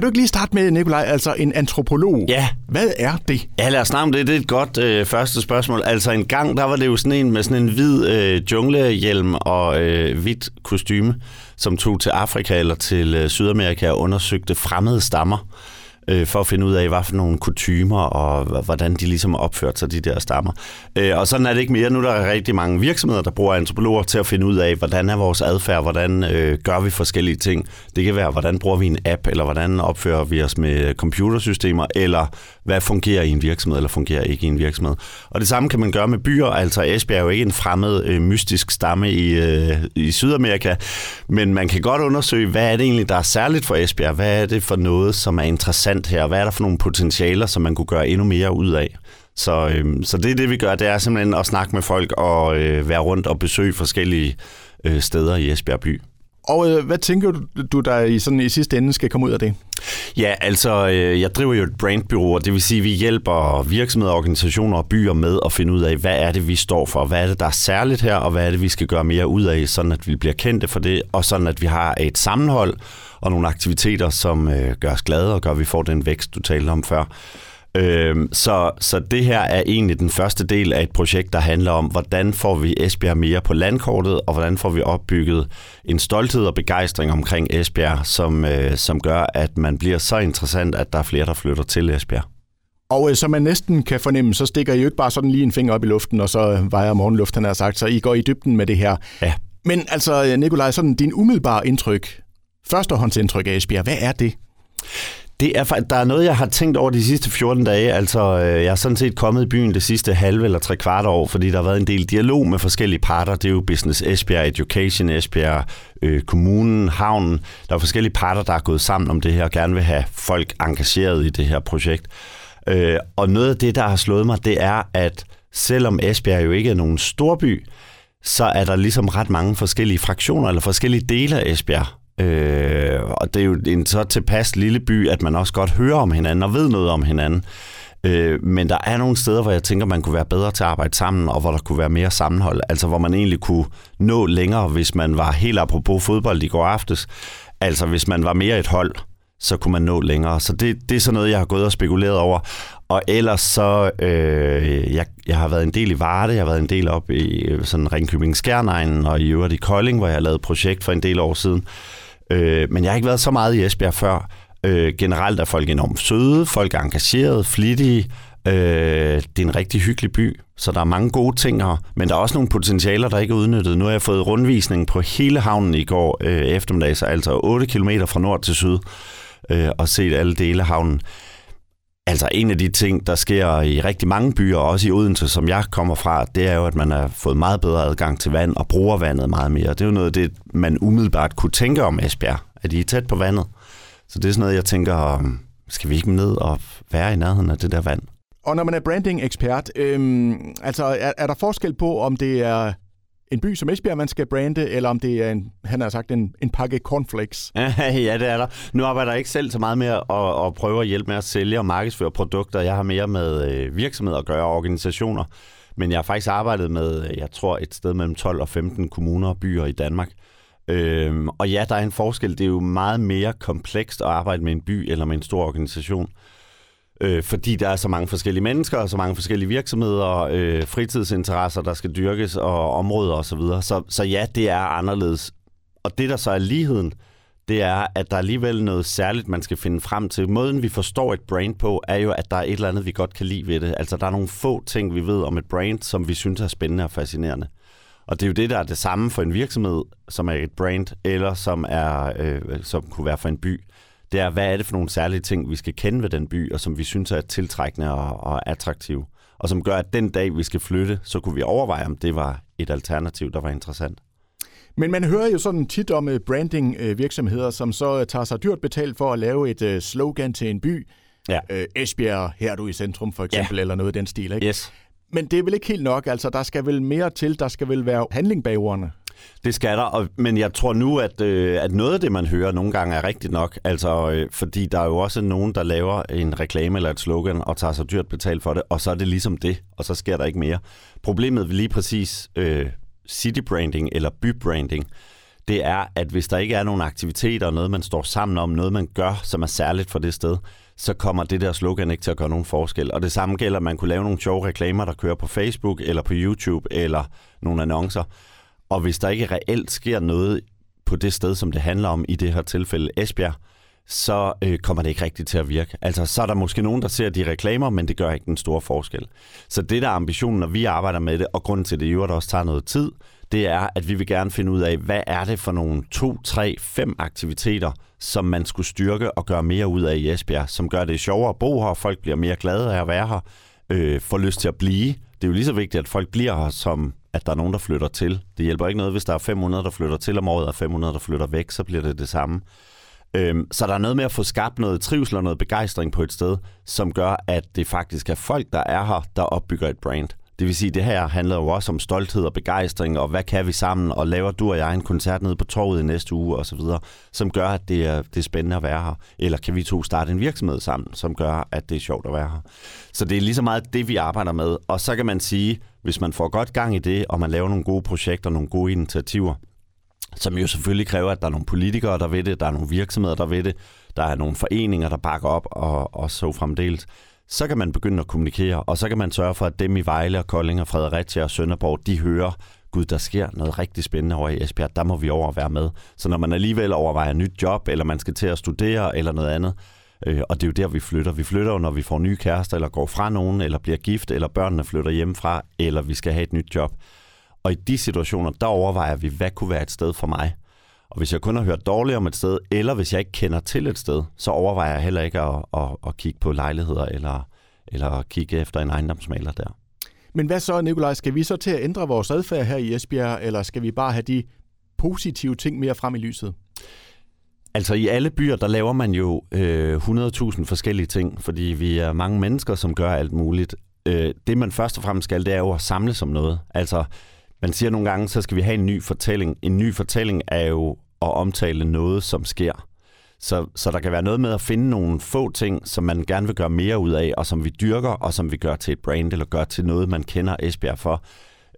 Kan du ikke lige starte med, Nikolaj, altså en antropolog? Ja. Hvad er det? Ja, lad os snakke om det. Det er et godt øh, første spørgsmål. Altså en gang, der var det jo sådan en med sådan en hvid øh, junglehjelm og øh, hvidt kostyme, som tog til Afrika eller til øh, Sydamerika og undersøgte fremmede stammer øh, for at finde ud af, hvad for nogle kutymer og hvordan de ligesom opførte sig, de der stammer. Øh, og sådan er det ikke mere. Nu er der rigtig mange virksomheder, der bruger antropologer til at finde ud af, hvordan er vores adfærd, hvordan øh, gør vi forskellige ting. Det kan være, hvordan bruger vi en app, eller hvordan opfører vi os med computersystemer, eller hvad fungerer i en virksomhed, eller fungerer ikke i en virksomhed. Og det samme kan man gøre med byer. Altså Esbjerg er jo ikke en fremmed, øh, mystisk stamme i, øh, i Sydamerika, men man kan godt undersøge, hvad er det egentlig, der er særligt for Esbjerg? Hvad er det for noget, som er interessant her? Hvad er der for nogle potentialer, som man kunne gøre endnu mere ud af? Så, øh, så det er det, vi gør. Det er simpelthen at snakke med folk og øh, være rundt og besøge forskellige øh, steder i Esbjerg by. Og øh, hvad tænker du, du der i, sådan, i sidste ende skal komme ud af det? Ja, altså, øh, jeg driver jo et brandbyrå, og det vil sige, at vi hjælper virksomheder, organisationer og byer med at finde ud af, hvad er det, vi står for, hvad er det, der er særligt her, og hvad er det, vi skal gøre mere ud af, sådan at vi bliver kendte for det, og sådan at vi har et sammenhold og nogle aktiviteter, som øh, gør os glade og gør, at vi får den vækst, du talte om før. Øh, så, så det her er egentlig den første del af et projekt, der handler om, hvordan får vi Esbjerg mere på landkortet, og hvordan får vi opbygget en stolthed og begejstring omkring Esbjerg, som, øh, som gør, at man bliver så interessant, at der er flere, der flytter til Esbjerg. Og øh, som man næsten kan fornemme, så stikker I jo ikke bare sådan lige en finger op i luften, og så vejer morgenluft, han har sagt, så I går i dybden med det her. Ja. Men altså, Nikolaj, sådan din umiddelbare indtryk, førstehåndsindtryk af Esbjerg, hvad er det? Det er, der er noget, jeg har tænkt over de sidste 14 dage. Altså, øh, jeg er sådan set kommet i byen det sidste halve eller tre kvart år, fordi der har været en del dialog med forskellige parter. Det er jo Business Esbjerg, Education Esbjerg, øh, kommunen, havnen. Der er forskellige parter, der er gået sammen om det her og gerne vil have folk engageret i det her projekt. Øh, og noget af det, der har slået mig, det er, at selvom Esbjerg jo ikke er nogen storby, så er der ligesom ret mange forskellige fraktioner eller forskellige dele af Esbjerg. Øh, og det er jo en så tilpas lille by, at man også godt hører om hinanden og ved noget om hinanden. Øh, men der er nogle steder, hvor jeg tænker, man kunne være bedre til at arbejde sammen, og hvor der kunne være mere sammenhold. Altså hvor man egentlig kunne nå længere, hvis man var helt apropos fodbold i går aftes. Altså hvis man var mere et hold, så kunne man nå længere. Så det, det er sådan noget, jeg har gået og spekuleret over. Og ellers så, øh, jeg, jeg har været en del i Varde, jeg har været en del op i øh, sådan Ringkøbing Skærnegnen, og i øvrigt i Kolding, hvor jeg har lavet et projekt for en del år siden. Øh, Øh, men jeg har ikke været så meget i Esbjerg før. Øh, generelt er folk enormt søde, folk er engagerede, flittige. Øh, det er en rigtig hyggelig by, så der er mange gode ting her. Men der er også nogle potentialer, der ikke er udnyttet. Nu har jeg fået rundvisning på hele havnen i går øh, eftermiddag, så altså 8 km fra nord til syd, øh, og set alle dele af havnen. Altså en af de ting, der sker i rigtig mange byer, også i Odense, som jeg kommer fra, det er jo, at man har fået meget bedre adgang til vand og bruger vandet meget mere. Det er jo noget af det, man umiddelbart kunne tænke om Esbjerg, at I er tæt på vandet. Så det er sådan noget, jeg tænker, skal vi ikke ned og være i nærheden af det der vand? Og når man er branding-ekspert, øhm, altså er, er der forskel på, om det er en by som Esbjerg, man skal brande, eller om det er en, han har sagt, en, en pakke cornflakes? ja, det er der. Nu arbejder jeg ikke selv så meget med at, at prøve at hjælpe med at sælge og markedsføre produkter. Jeg har mere med øh, virksomheder at gøre, organisationer. Men jeg har faktisk arbejdet med, øh, jeg tror, et sted mellem 12 og 15 kommuner og byer i Danmark. Øhm, og ja, der er en forskel. Det er jo meget mere komplekst at arbejde med en by eller med en stor organisation øh, fordi der er så mange forskellige mennesker, og så mange forskellige virksomheder, øh, fritidsinteresser, der skal dyrkes, og områder osv. Så, så, så ja, det er anderledes. Og det, der så er ligheden, det er, at der er alligevel noget særligt, man skal finde frem til. Måden, vi forstår et brand på, er jo, at der er et eller andet, vi godt kan lide ved det. Altså, der er nogle få ting, vi ved om et brand, som vi synes er spændende og fascinerende. Og det er jo det, der er det samme for en virksomhed, som er et brand, eller som, er, øh, som kunne være for en by det er, hvad er det for nogle særlige ting, vi skal kende ved den by, og som vi synes er tiltrækkende og, og attraktive. Og som gør, at den dag, vi skal flytte, så kunne vi overveje, om det var et alternativ, der var interessant. Men man hører jo sådan tit om øh, branding-virksomheder, som så tager sig dyrt betalt for at lave et øh, slogan til en by. Ja. Esbjerg, her er du i centrum for eksempel, ja. eller noget i den stil. Ikke? Yes. Men det er vel ikke helt nok, altså der skal vel mere til, der skal vel være handling bag ordene. Det skal der, og, men jeg tror nu, at, øh, at noget af det, man hører nogle gange, er rigtigt nok. Altså, øh, fordi der er jo også nogen, der laver en reklame eller et slogan og tager sig dyrt betalt for det, og så er det ligesom det, og så sker der ikke mere. Problemet ved lige præcis øh, city branding eller by-branding, det er, at hvis der ikke er nogen aktiviteter, noget man står sammen om, noget man gør, som er særligt for det sted, så kommer det der slogan ikke til at gøre nogen forskel. Og det samme gælder, at man kunne lave nogle sjove reklamer, der kører på Facebook eller på YouTube eller nogle annoncer. Og hvis der ikke reelt sker noget på det sted, som det handler om, i det her tilfælde Esbjerg, så øh, kommer det ikke rigtigt til at virke. Altså, så er der måske nogen, der ser de reklamer, men det gør ikke den store forskel. Så det der er ambitionen, når vi arbejder med det, og grunden til det, i det også tager noget tid, det er, at vi vil gerne finde ud af, hvad er det for nogle to, tre, fem aktiviteter, som man skulle styrke og gøre mere ud af i Esbjerg, som gør det sjovere at bo her, folk bliver mere glade af at være her, øh, får lyst til at blive. Det er jo lige så vigtigt, at folk bliver her, som at der er nogen, der flytter til. Det hjælper ikke noget, hvis der er 500, der flytter til om året, og 500, der flytter væk, så bliver det det samme. Øhm, så der er noget med at få skabt noget trivsel og noget begejstring på et sted, som gør, at det faktisk er folk, der er her, der opbygger et brand. Det vil sige, at det her handler jo også om stolthed og begejstring, og hvad kan vi sammen, og laver du og jeg en koncert nede på torvet i næste uge og så videre, som gør, at det er, det er spændende at være her. Eller kan vi to starte en virksomhed sammen, som gør, at det er sjovt at være her. Så det er lige så meget det, vi arbejder med. Og så kan man sige, hvis man får godt gang i det, og man laver nogle gode projekter, nogle gode initiativer, som jo selvfølgelig kræver, at der er nogle politikere, der ved det, der er nogle virksomheder, der ved det, der er nogle foreninger, der bakker op, og, og så fremdeles så kan man begynde at kommunikere, og så kan man sørge for, at dem i Vejle og Kolding og Fredericia og Sønderborg, de hører, gud, der sker noget rigtig spændende over i Esbjerg, der må vi over være med. Så når man alligevel overvejer nyt job, eller man skal til at studere, eller noget andet, øh, og det er jo der, vi flytter. Vi flytter jo, når vi får nye kærester, eller går fra nogen, eller bliver gift, eller børnene flytter hjemmefra, eller vi skal have et nyt job. Og i de situationer, der overvejer vi, hvad kunne være et sted for mig. Og hvis jeg kun har hørt dårligt om et sted, eller hvis jeg ikke kender til et sted, så overvejer jeg heller ikke at, at, at kigge på lejligheder eller, eller kigge efter en ejendomsmaler der. Men hvad så, Nikolaj? Skal vi så til at ændre vores adfærd her i Esbjerg, eller skal vi bare have de positive ting mere frem i lyset? Altså i alle byer, der laver man jo øh, 100.000 forskellige ting, fordi vi er mange mennesker, som gør alt muligt. Øh, det man først og fremmest skal, det er jo at samle som noget. Altså man siger nogle gange, så skal vi have en ny fortælling. En ny fortælling er jo at omtale noget, som sker. Så, så der kan være noget med at finde nogle få ting, som man gerne vil gøre mere ud af, og som vi dyrker, og som vi gør til et brand, eller gør til noget, man kender Esbjerg for.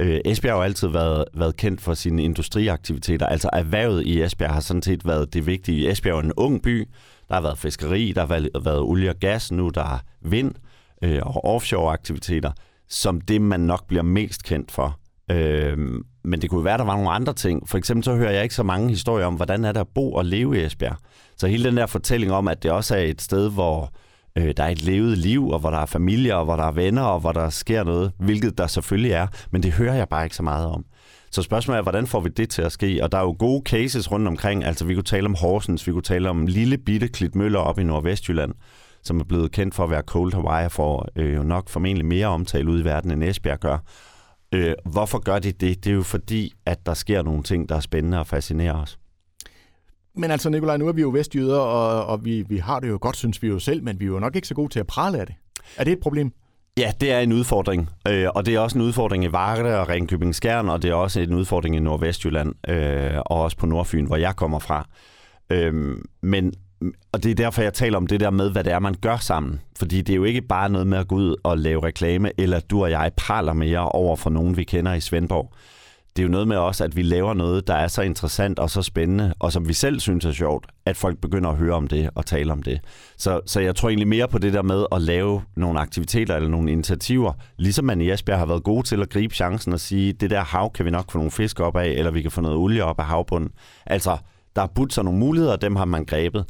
Øh, Esbjerg har jo altid været, været kendt for sine industriaktiviteter. Altså erhvervet i Esbjerg har sådan set været det vigtige. Esbjerg er en ung by. Der har været fiskeri, der har været, været olie og gas, nu der er vind øh, og offshore-aktiviteter, som det, man nok bliver mest kendt for. Øh, men det kunne være, at der var nogle andre ting. For eksempel så hører jeg ikke så mange historier om, hvordan er det at bo og leve i Esbjerg. Så hele den der fortælling om, at det også er et sted, hvor øh, der er et levet liv, og hvor der er familier, og hvor der er venner, og hvor der sker noget, hvilket der selvfølgelig er, men det hører jeg bare ikke så meget om. Så spørgsmålet er, hvordan får vi det til at ske? Og der er jo gode cases rundt omkring. Altså, vi kunne tale om Horsens, vi kunne tale om lille bitte Klitmøller op i Nordvestjylland, som er blevet kendt for at være Cold Hawaii, for øh, jo nok formentlig mere omtale ud i verden, end Esbjerg gør. Øh, hvorfor gør de det? Det er jo fordi, at der sker nogle ting, der er spændende og fascinerer os. Men altså, Nikolaj, nu er vi jo vestjyder, og, og vi, vi har det jo godt, synes vi jo selv, men vi er jo nok ikke så gode til at prale af det. Er det et problem? Ja, det er en udfordring, øh, og det er også en udfordring i Varde og Ringkøbing Skjern, og det er også en udfordring i Nordvestjylland, øh, og også på Nordfyn, hvor jeg kommer fra. Øh, men og det er derfor, jeg taler om det der med, hvad det er, man gør sammen. Fordi det er jo ikke bare noget med at gå ud og lave reklame, eller du og jeg praler mere over for nogen, vi kender i Svendborg. Det er jo noget med også, at vi laver noget, der er så interessant og så spændende, og som vi selv synes er sjovt, at folk begynder at høre om det og tale om det. Så, så jeg tror egentlig mere på det der med at lave nogle aktiviteter eller nogle initiativer, ligesom man i Esbjerg har været gode til at gribe chancen og sige, det der hav kan vi nok få nogle fisk op af, eller vi kan få noget olie op af havbunden. Altså, der er budt sig nogle muligheder, og dem har man grebet.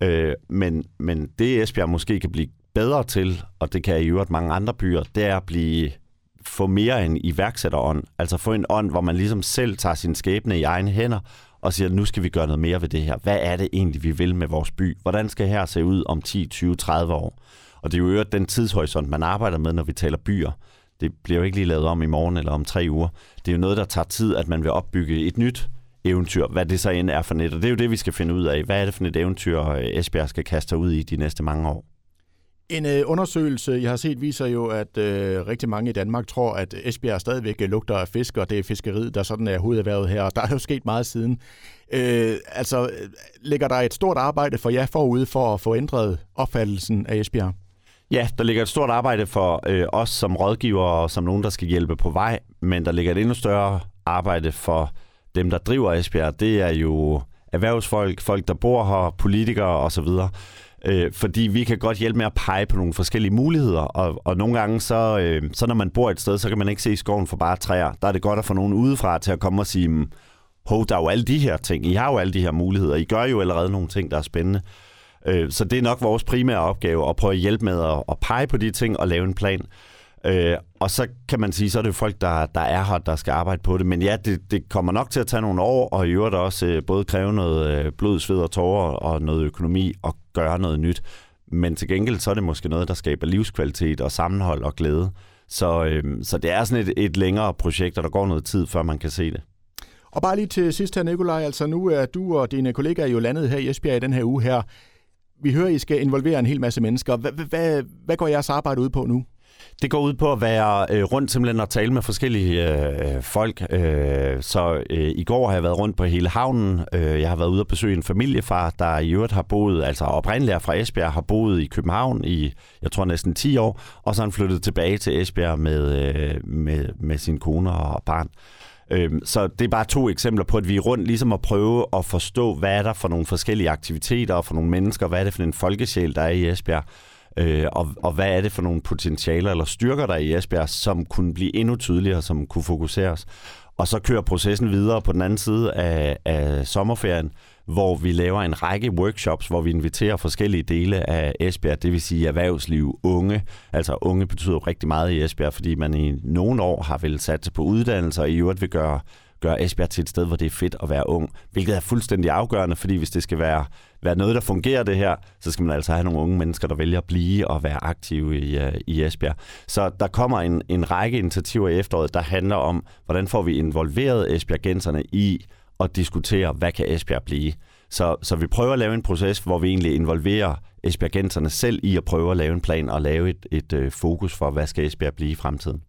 Øh, men, men det Esbjerg måske kan blive bedre til, og det kan i øvrigt mange andre byer, det er at blive få mere en iværksætterånd. Altså få en ånd, hvor man ligesom selv tager sin skæbne i egne hænder og siger, nu skal vi gøre noget mere ved det her. Hvad er det egentlig, vi vil med vores by? Hvordan skal her se ud om 10, 20, 30 år? Og det er jo øvrigt den tidshorisont, man arbejder med, når vi taler byer. Det bliver jo ikke lige lavet om i morgen eller om tre uger. Det er jo noget, der tager tid, at man vil opbygge et nyt eventyr, hvad det så end er for net. Og det er jo det, vi skal finde ud af. Hvad er det for et eventyr, Esbjerg skal kaste sig ud i de næste mange år? En øh, undersøgelse, jeg har set, viser jo, at øh, rigtig mange i Danmark tror, at Esbjerg stadigvæk lugter af fisk, og det er fiskeriet, der sådan er hovederhvervet her. Og der er jo sket meget siden. Øh, altså, ligger der et stort arbejde for jer forud for at få ændret opfattelsen af Esbjerg? Ja, der ligger et stort arbejde for øh, os som rådgivere og som nogen, der skal hjælpe på vej, men der ligger et endnu større arbejde for dem, der driver Esbjerg, det er jo erhvervsfolk, folk, der bor her, politikere osv., øh, fordi vi kan godt hjælpe med at pege på nogle forskellige muligheder, og, og nogle gange, så, øh, så når man bor et sted, så kan man ikke se skoven for bare træer. Der er det godt at få nogen udefra til at komme og sige, hmm, hov, der er jo alle de her ting, I har jo alle de her muligheder, I gør jo allerede nogle ting, der er spændende. Øh, så det er nok vores primære opgave at prøve at hjælpe med at, at pege på de ting og lave en plan. Øh, og så kan man sige, så er det folk, der, der er her, der skal arbejde på det. Men ja, det, det kommer nok til at tage nogle år, og i øvrigt også øh, både kræve noget øh, blod, sved og tårer og noget økonomi og gøre noget nyt. Men til gengæld så er det måske noget, der skaber livskvalitet og sammenhold og glæde. Så, øh, så det er sådan et, et længere projekt, og der går noget tid, før man kan se det. Og bare lige til sidst her, Nikolaj, altså nu er du og dine kollegaer jo landet her i Esbjerg i den her uge her. Vi hører, at I skal involvere en hel masse mennesker. Hvad, hvad, hvad går jeres arbejde ud på nu? Det går ud på at være øh, rundt simpelthen og tale med forskellige øh, folk. Øh, så øh, i går har jeg været rundt på hele havnen. Øh, jeg har været ude og besøge en familiefar, der i øvrigt har boet, altså oprindeligt fra Esbjerg, har boet i København i, jeg tror næsten 10 år, og så han flyttet tilbage til Esbjerg med, øh, med, med sin kone og barn. Øhm, så det er bare to eksempler på, at vi er rundt ligesom at prøve at forstå, hvad er der for nogle forskellige aktiviteter og for nogle mennesker, hvad er det for en folkesjæl, der er i Esbjerg, øh, og, og hvad er det for nogle potentialer eller styrker, der er i Esbjerg, som kunne blive endnu tydeligere, som kunne fokuseres. Og så kører processen videre på den anden side af, af sommerferien, hvor vi laver en række workshops, hvor vi inviterer forskellige dele af Esbjerg, det vil sige erhvervsliv, unge. Altså unge betyder rigtig meget i Esbjerg, fordi man i nogle år har vel sat på uddannelse, og i øvrigt vil gøre, gøre Esbjerg til et sted, hvor det er fedt at være ung, hvilket er fuldstændig afgørende, fordi hvis det skal være, være noget, der fungerer det her, så skal man altså have nogle unge mennesker, der vælger at blive og være aktive i, uh, i Esbjerg. Så der kommer en, en række initiativer i efteråret, der handler om, hvordan får vi involveret Esbjergenserne i at diskutere, hvad kan Esbjerg blive. Så, så vi prøver at lave en proces, hvor vi egentlig involverer Esbjergenserne selv i at prøve at lave en plan og lave et, et uh, fokus for, hvad skal Esbjerg blive i fremtiden.